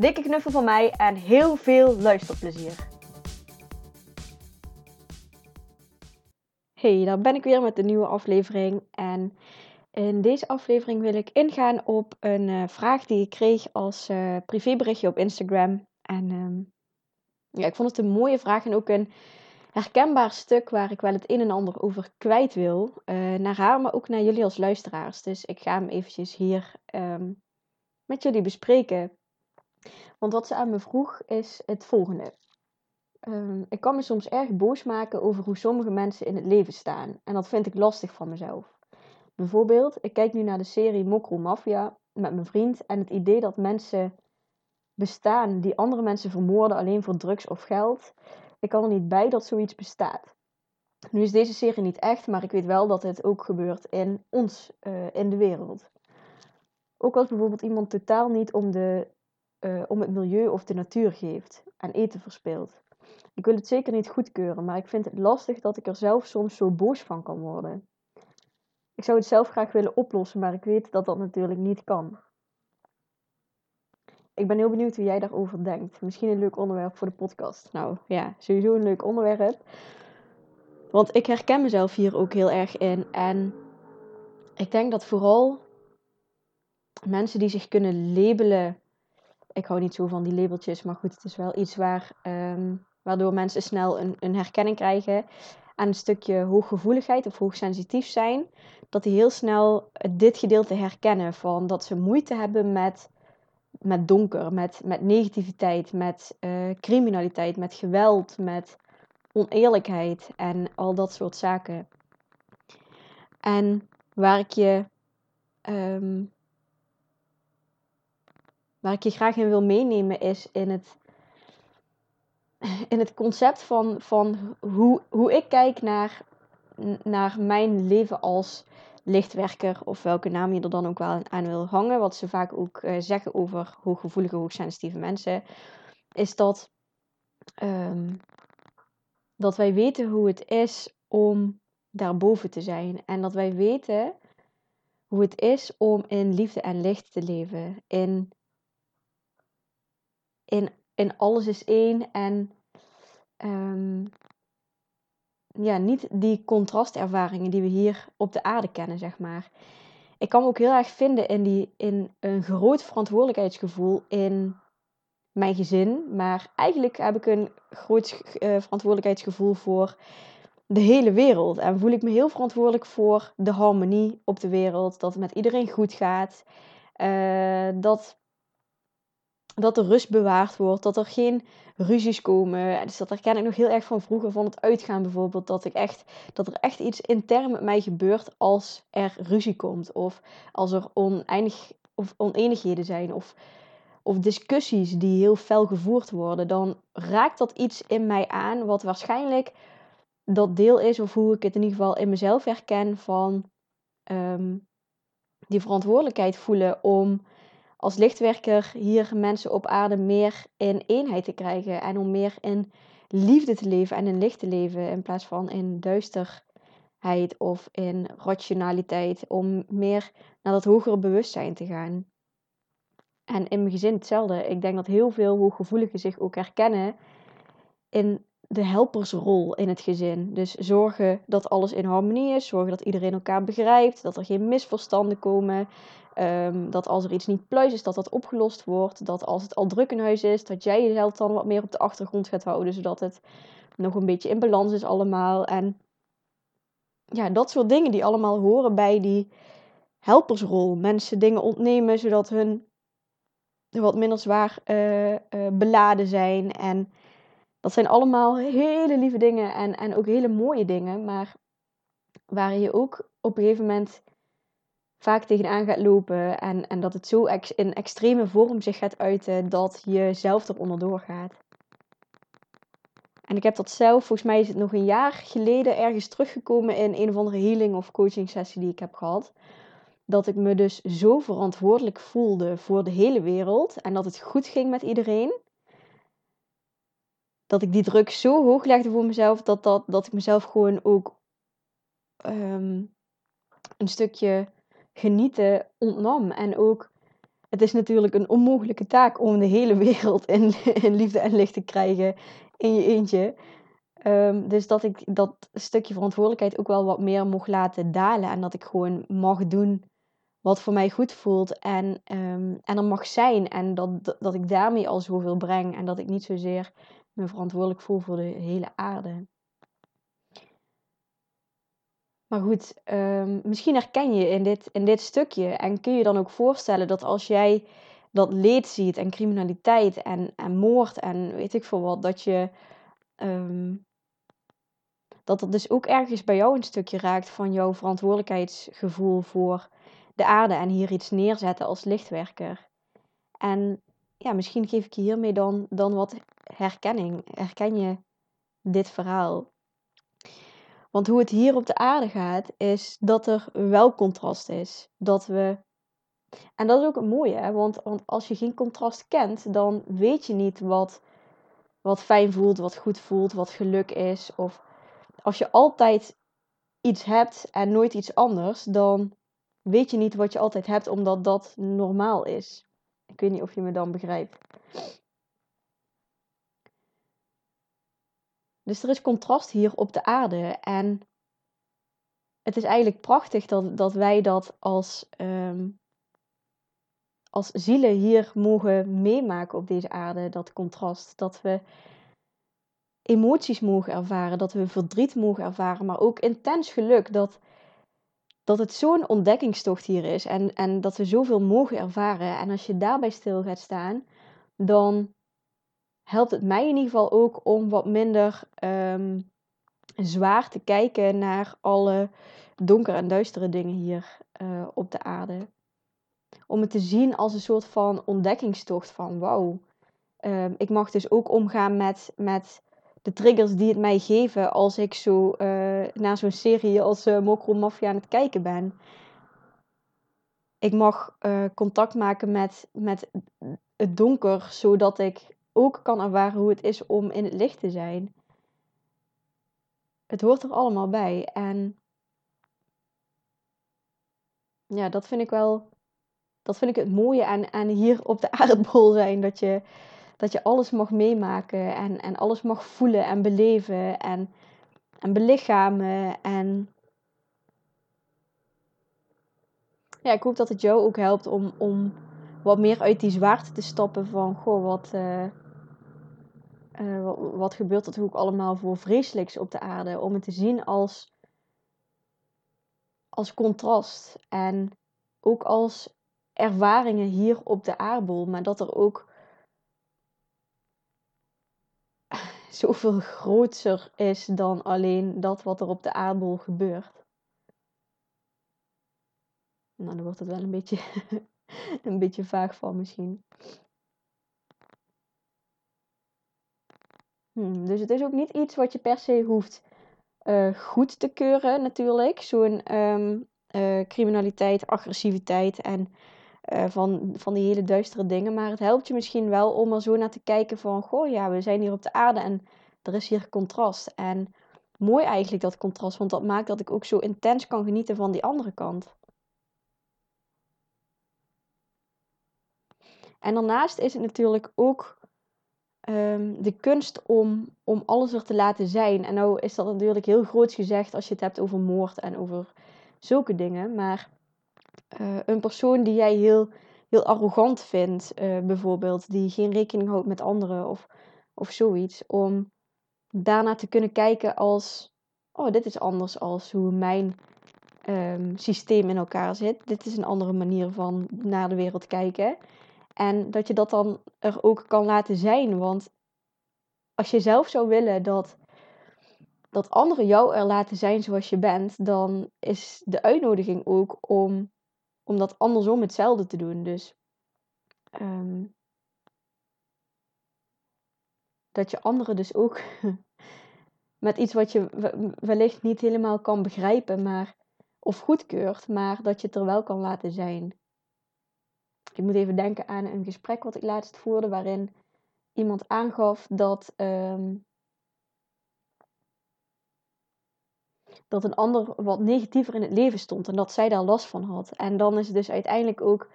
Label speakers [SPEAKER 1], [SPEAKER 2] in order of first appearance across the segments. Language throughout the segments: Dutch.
[SPEAKER 1] Dikke knuffel van mij en heel veel luisterplezier. Hey, daar ben ik weer met een nieuwe aflevering. En in deze aflevering wil ik ingaan op een uh, vraag die ik kreeg als uh, privéberichtje op Instagram. En um, ja, ik vond het een mooie vraag en ook een herkenbaar stuk waar ik wel het een en ander over kwijt wil. Uh, naar haar, maar ook naar jullie als luisteraars. Dus ik ga hem eventjes hier um, met jullie bespreken. Want wat ze aan me vroeg is het volgende. Um, ik kan me soms erg boos maken over hoe sommige mensen in het leven staan. En dat vind ik lastig van mezelf. Bijvoorbeeld, ik kijk nu naar de serie Mokro Mafia met mijn vriend. En het idee dat mensen bestaan die andere mensen vermoorden alleen voor drugs of geld. Ik kan er niet bij dat zoiets bestaat. Nu is deze serie niet echt, maar ik weet wel dat het ook gebeurt in ons, uh, in de wereld. Ook als bijvoorbeeld iemand totaal niet om de uh, om het milieu of de natuur geeft en eten verspeelt. Ik wil het zeker niet goedkeuren, maar ik vind het lastig dat ik er zelf soms zo boos van kan worden. Ik zou het zelf graag willen oplossen, maar ik weet dat dat natuurlijk niet kan. Ik ben heel benieuwd hoe jij daarover denkt. Misschien een leuk onderwerp voor de podcast. Nou ja, sowieso een leuk onderwerp. Want ik herken mezelf hier ook heel erg in. En ik denk dat vooral mensen die zich kunnen labelen ik hou niet zo van die labeltjes, maar goed, het is wel iets waar, um, waardoor mensen snel een, een herkenning krijgen aan een stukje hooggevoeligheid of hoogsensitief zijn. Dat die heel snel dit gedeelte herkennen van dat ze moeite hebben met, met donker, met, met negativiteit, met uh, criminaliteit, met geweld, met oneerlijkheid en al dat soort zaken. En waar ik je um, waar ik je graag in wil meenemen is in het, in het concept van, van hoe, hoe ik kijk naar, naar mijn leven als lichtwerker, of welke naam je er dan ook wel aan wil hangen, wat ze vaak ook uh, zeggen over hooggevoelige, hoogsensitieve mensen, is dat, um, dat wij weten hoe het is om daarboven te zijn. En dat wij weten hoe het is om in liefde en licht te leven. In in, alles is één. En um, ja, niet die contrastervaringen die we hier op de aarde kennen, zeg maar. Ik kan me ook heel erg vinden in, die, in een groot verantwoordelijkheidsgevoel in mijn gezin. Maar eigenlijk heb ik een groot uh, verantwoordelijkheidsgevoel voor de hele wereld. En voel ik me heel verantwoordelijk voor de harmonie op de wereld. Dat het met iedereen goed gaat. Uh, dat dat er rust bewaard wordt, dat er geen ruzies komen. Dus dat herken ik nog heel erg van vroeger, van het uitgaan bijvoorbeeld. Dat, ik echt, dat er echt iets intern met mij gebeurt als er ruzie komt. Of als er oneindig, of oneenigheden zijn. Of, of discussies die heel fel gevoerd worden. Dan raakt dat iets in mij aan wat waarschijnlijk dat deel is. Of hoe ik het in ieder geval in mezelf herken van ehm, die verantwoordelijkheid voelen om als lichtwerker hier mensen op aarde meer in eenheid te krijgen. En om meer in liefde te leven en in licht te leven. In plaats van in duisterheid of in rationaliteit. Om meer naar dat hogere bewustzijn te gaan. En in mijn gezin hetzelfde. Ik denk dat heel veel hooggevoeligen zich ook herkennen in de helpersrol in het gezin. Dus zorgen dat alles in harmonie is, zorgen dat iedereen elkaar begrijpt, dat er geen misverstanden komen, um, dat als er iets niet pluis is, dat dat opgelost wordt, dat als het al druk in huis is, dat jij jezelf dan wat meer op de achtergrond gaat houden, zodat het nog een beetje in balans is allemaal. En ja, dat soort dingen die allemaal horen bij die helpersrol. Mensen dingen ontnemen zodat hun wat minder zwaar uh, uh, beladen zijn en dat zijn allemaal hele lieve dingen en, en ook hele mooie dingen. Maar waar je ook op een gegeven moment vaak tegenaan gaat lopen. En, en dat het zo in extreme vorm zich gaat uiten dat je zelf eronder doorgaat. En ik heb dat zelf, volgens mij is het nog een jaar geleden ergens teruggekomen in een of andere healing of coaching sessie die ik heb gehad. Dat ik me dus zo verantwoordelijk voelde voor de hele wereld en dat het goed ging met iedereen. Dat ik die druk zo hoog legde voor mezelf dat, dat, dat ik mezelf gewoon ook ehm, een stukje genieten ontnam. En ook, het is natuurlijk een onmogelijke taak om de hele wereld in, in liefde en licht te krijgen in je eentje. Ehm, dus dat ik dat stukje verantwoordelijkheid ook wel wat meer mocht laten dalen. En dat ik gewoon mag doen wat voor mij goed voelt. En, um, en er mag zijn. En dat, dat ik daarmee al zoveel breng. En dat ik niet zozeer me verantwoordelijk voel voor de hele aarde. Maar goed, um, misschien herken je in dit, in dit stukje. En kun je dan ook voorstellen dat als jij dat leed ziet en criminaliteit en, en moord en weet ik veel wat, dat je. Um, dat dat dus ook ergens bij jou een stukje raakt van jouw verantwoordelijkheidsgevoel voor de aarde en hier iets neerzetten als lichtwerker. En ja, misschien geef ik je hiermee dan, dan wat herkenning. Herken je dit verhaal? Want hoe het hier op de aarde gaat, is dat er wel contrast is. Dat we. En dat is ook het mooie? Want, want als je geen contrast kent, dan weet je niet wat, wat fijn voelt, wat goed voelt, wat geluk is. Of als je altijd iets hebt en nooit iets anders, dan weet je niet wat je altijd hebt, omdat dat normaal is. Ik weet niet of je me dan begrijpt. Dus er is contrast hier op de aarde. En het is eigenlijk prachtig dat, dat wij dat als, um, als zielen hier mogen meemaken op deze aarde, dat contrast. Dat we emoties mogen ervaren, dat we verdriet mogen ervaren, maar ook intens geluk. Dat, dat het zo'n ontdekkingstocht hier is en, en dat we zoveel mogen ervaren. En als je daarbij stil gaat staan, dan helpt het mij in ieder geval ook om wat minder um, zwaar te kijken naar alle donkere en duistere dingen hier uh, op de aarde. Om het te zien als een soort van ontdekkingstocht van wauw. Um, ik mag dus ook omgaan met, met de triggers die het mij geven als ik zo uh, naar zo'n serie als uh, Mokro Mafia aan het kijken ben. Ik mag uh, contact maken met, met het donker, zodat ik ook kan ervaren hoe het is om in het licht te zijn. Het hoort er allemaal bij. En ja, dat vind ik wel. Dat vind ik het mooie aan, aan hier op de aardbol zijn. Dat je, dat je alles mag meemaken en, en alles mag voelen en beleven en, en belichamen. En ja, ik hoop dat het jou ook helpt om, om wat meer uit die zwaarte te stappen van, goh, wat, uh, uh, wat, gebeurt er ook allemaal voor vreselijks op de aarde. Om het te zien als, als contrast en ook als ervaringen hier op de aardbol. Maar dat er ook zoveel groter is dan alleen dat wat er op de aardbol gebeurt. Nou, dan wordt het wel een beetje, een beetje vaag van misschien. Hmm, dus het is ook niet iets wat je per se hoeft uh, goed te keuren, natuurlijk. Zo'n um, uh, criminaliteit, agressiviteit en uh, van, van die hele duistere dingen. Maar het helpt je misschien wel om er zo naar te kijken van... Goh, ja, we zijn hier op de aarde en er is hier contrast. En mooi eigenlijk dat contrast, want dat maakt dat ik ook zo intens kan genieten van die andere kant. En daarnaast is het natuurlijk ook um, de kunst om, om alles er te laten zijn. En nou is dat natuurlijk heel groot gezegd als je het hebt over moord en over zulke dingen. Maar uh, een persoon die jij heel, heel arrogant vindt, uh, bijvoorbeeld, die geen rekening houdt met anderen of, of zoiets, om daarna te kunnen kijken als: oh, dit is anders als hoe mijn um, systeem in elkaar zit. Dit is een andere manier van naar de wereld kijken. En dat je dat dan er ook kan laten zijn. Want als je zelf zou willen dat, dat anderen jou er laten zijn zoals je bent, dan is de uitnodiging ook om om dat andersom hetzelfde te doen. Dus ehm, dat je anderen dus ook met iets wat je wellicht niet helemaal kan begrijpen, maar of goedkeurt, maar dat je het er wel kan laten zijn. Ik moet even denken aan een gesprek wat ik laatst voerde, waarin iemand aangaf dat, ehm, dat een ander wat negatiever in het leven stond en dat zij daar last van had. En dan is het dus uiteindelijk ook,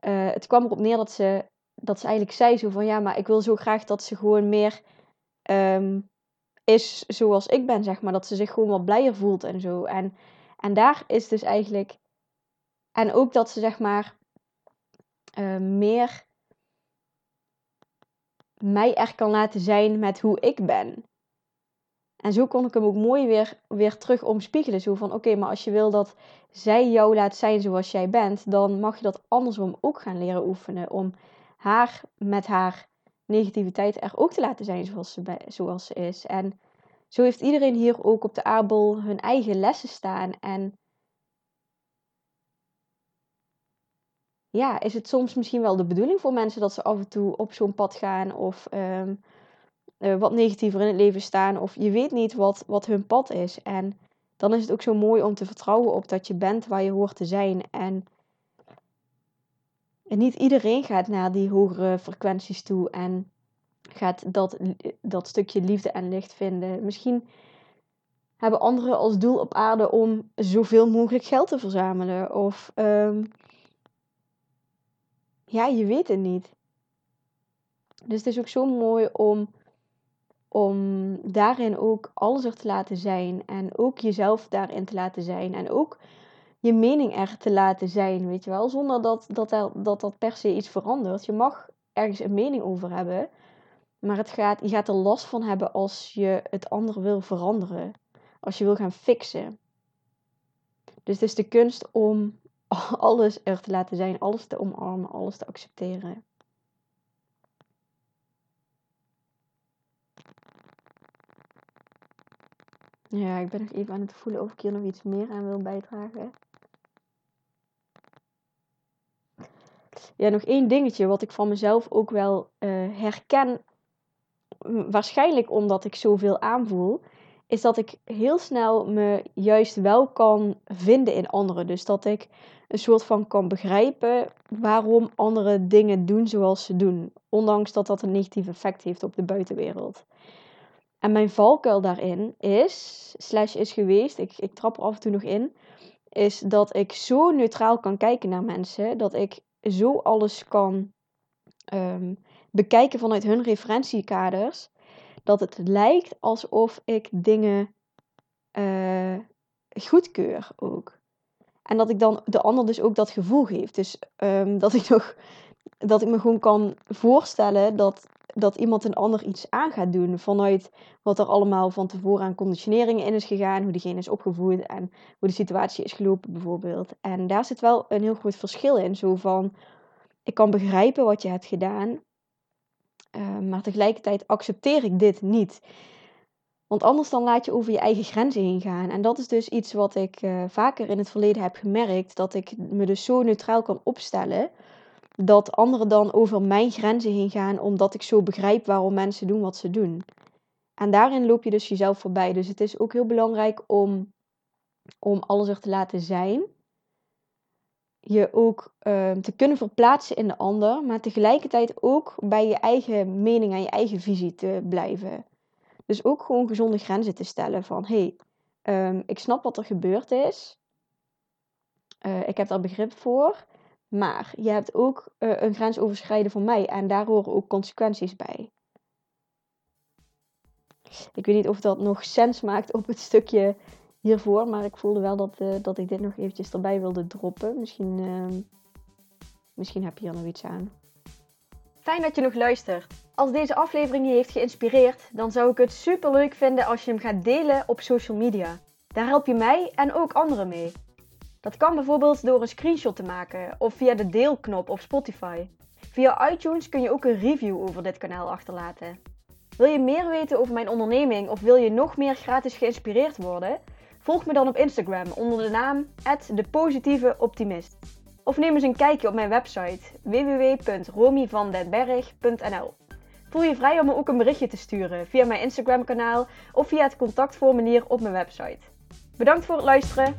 [SPEAKER 1] uh, het kwam erop neer dat ze, dat eigenlijk zei zo van ja, maar ik wil zo graag dat ze gewoon meer ehm, is zoals ik ben, zeg maar. Dat ze zich gewoon wat blijer voelt en zo. En, en daar is dus eigenlijk, en ook dat ze zeg maar uh, meer mij er kan laten zijn met hoe ik ben. En zo kon ik hem ook mooi weer, weer terug omspiegelen. Zo van, oké, maar als je wil dat zij jou laat zijn zoals jij bent, dan mag je dat andersom ook gaan leren oefenen. Om haar met haar negativiteit er ook te laten zijn zoals ze, zoals ze is. En zo heeft iedereen hier ook op de aardbol hun eigen lessen staan. En ja, is het soms misschien wel de bedoeling voor mensen dat ze af en toe op zo'n pad gaan of ehm, eh, wat negatiever in het leven staan. Of je weet niet wat, wat hun pad is. En dan is het ook zo mooi om te vertrouwen op dat je bent waar je hoort te zijn. En, en niet iedereen gaat naar die hogere frequenties toe en gaat dat, dat stukje liefde en licht vinden. Misschien hebben anderen als doel op aarde om zoveel mogelijk geld te verzamelen. Of um, ja, je weet het niet. Dus het is ook zo mooi om, om daarin ook alles er te laten zijn. En ook jezelf daarin te laten zijn. En ook je mening er te laten zijn, weet je wel. Zonder dat dat, dat, dat per se iets verandert. Je mag ergens een mening over hebben. Maar het gaat, je gaat er last van hebben als je het andere wil veranderen. Als je wil gaan fixen. Dus het is de kunst om alles er te laten zijn, alles te omarmen, alles te accepteren. Ja, ik ben nog even aan het voelen of ik hier nog iets meer aan wil bijdragen. Ja, nog één dingetje wat ik van mezelf ook wel uh, herken. Waarschijnlijk omdat ik zoveel aanvoel is dat ik heel snel me juist wel kan vinden in anderen. Dus dat ik een soort van kan begrijpen waarom anderen dingen doen zoals ze doen. Ondanks dat dat een negatief effect heeft op de buitenwereld. En mijn valkuil daarin is, slash is geweest, ik, ik trap er af en toe nog in, is dat ik zo neutraal kan kijken naar mensen. Dat ik zo alles kan ehm, bekijken vanuit hun referentiekaders dat het lijkt alsof ik dingen uh, goedkeur ook. En dat ik dan de ander dus ook dat gevoel geef. Dus um, dat ik nog dat ik me gewoon kan voorstellen dat, dat iemand een ander iets aan gaat doen. Vanuit wat er allemaal van tevoren aan conditioneringen in is gegaan, hoe diegene is opgevoed en hoe de situatie is gelopen bijvoorbeeld. En daar zit wel een heel groot verschil in. Zo van, ik kan begrijpen wat je hebt gedaan, uh, maar tegelijkertijd accepteer ik dit niet. Want anders dan laat je over je eigen grenzen heen gaan. En dat is dus iets wat ik uh, vaker in het verleden heb gemerkt. Dat ik me dus zo neutraal kan opstellen. Dat anderen dan over mijn grenzen heen gaan. Omdat ik zo begrijp waarom mensen doen wat ze doen. En daarin loop je dus jezelf voorbij. Dus het is ook heel belangrijk om, om alles er te laten zijn je ook ehm, te kunnen verplaatsen in de ander, maar tegelijkertijd ook bij je eigen mening en je eigen visie te blijven. Dus ook gewoon gezonde grenzen te stellen van hé, hey, ehm, ik snap wat er gebeurd is, uh, ik heb daar begrip voor, maar je hebt ook uh, een grens overschrijden van mij en daar horen ook consequenties bij. Ik weet niet of dat nog sens maakt op het stukje hiervoor. Maar ik voelde wel dat, uh, dat ik dit nog eventjes erbij wilde droppen. Misschien, uh, misschien heb je hier nog iets aan. Fijn dat je nog luistert. Als deze aflevering je heeft geïnspireerd, dan zou ik het super leuk vinden als je hem gaat delen op social media. Daar help je mij en ook anderen mee. Dat kan bijvoorbeeld door een screenshot te maken of via de deelknop op Spotify. Via iTunes kun je ook een review over dit kanaal achterlaten. Wil je meer weten over mijn onderneming of wil je nog meer gratis geïnspireerd worden? Volg me dan op Instagram onder de naam de Positieve Optimist. Of neem eens een kijkje op mijn website www.romyvandenberg.nl. Voel je vrij om me ook een berichtje te sturen via mijn Instagram kanaal of via het contactformulier op mijn website. Bedankt voor het luisteren.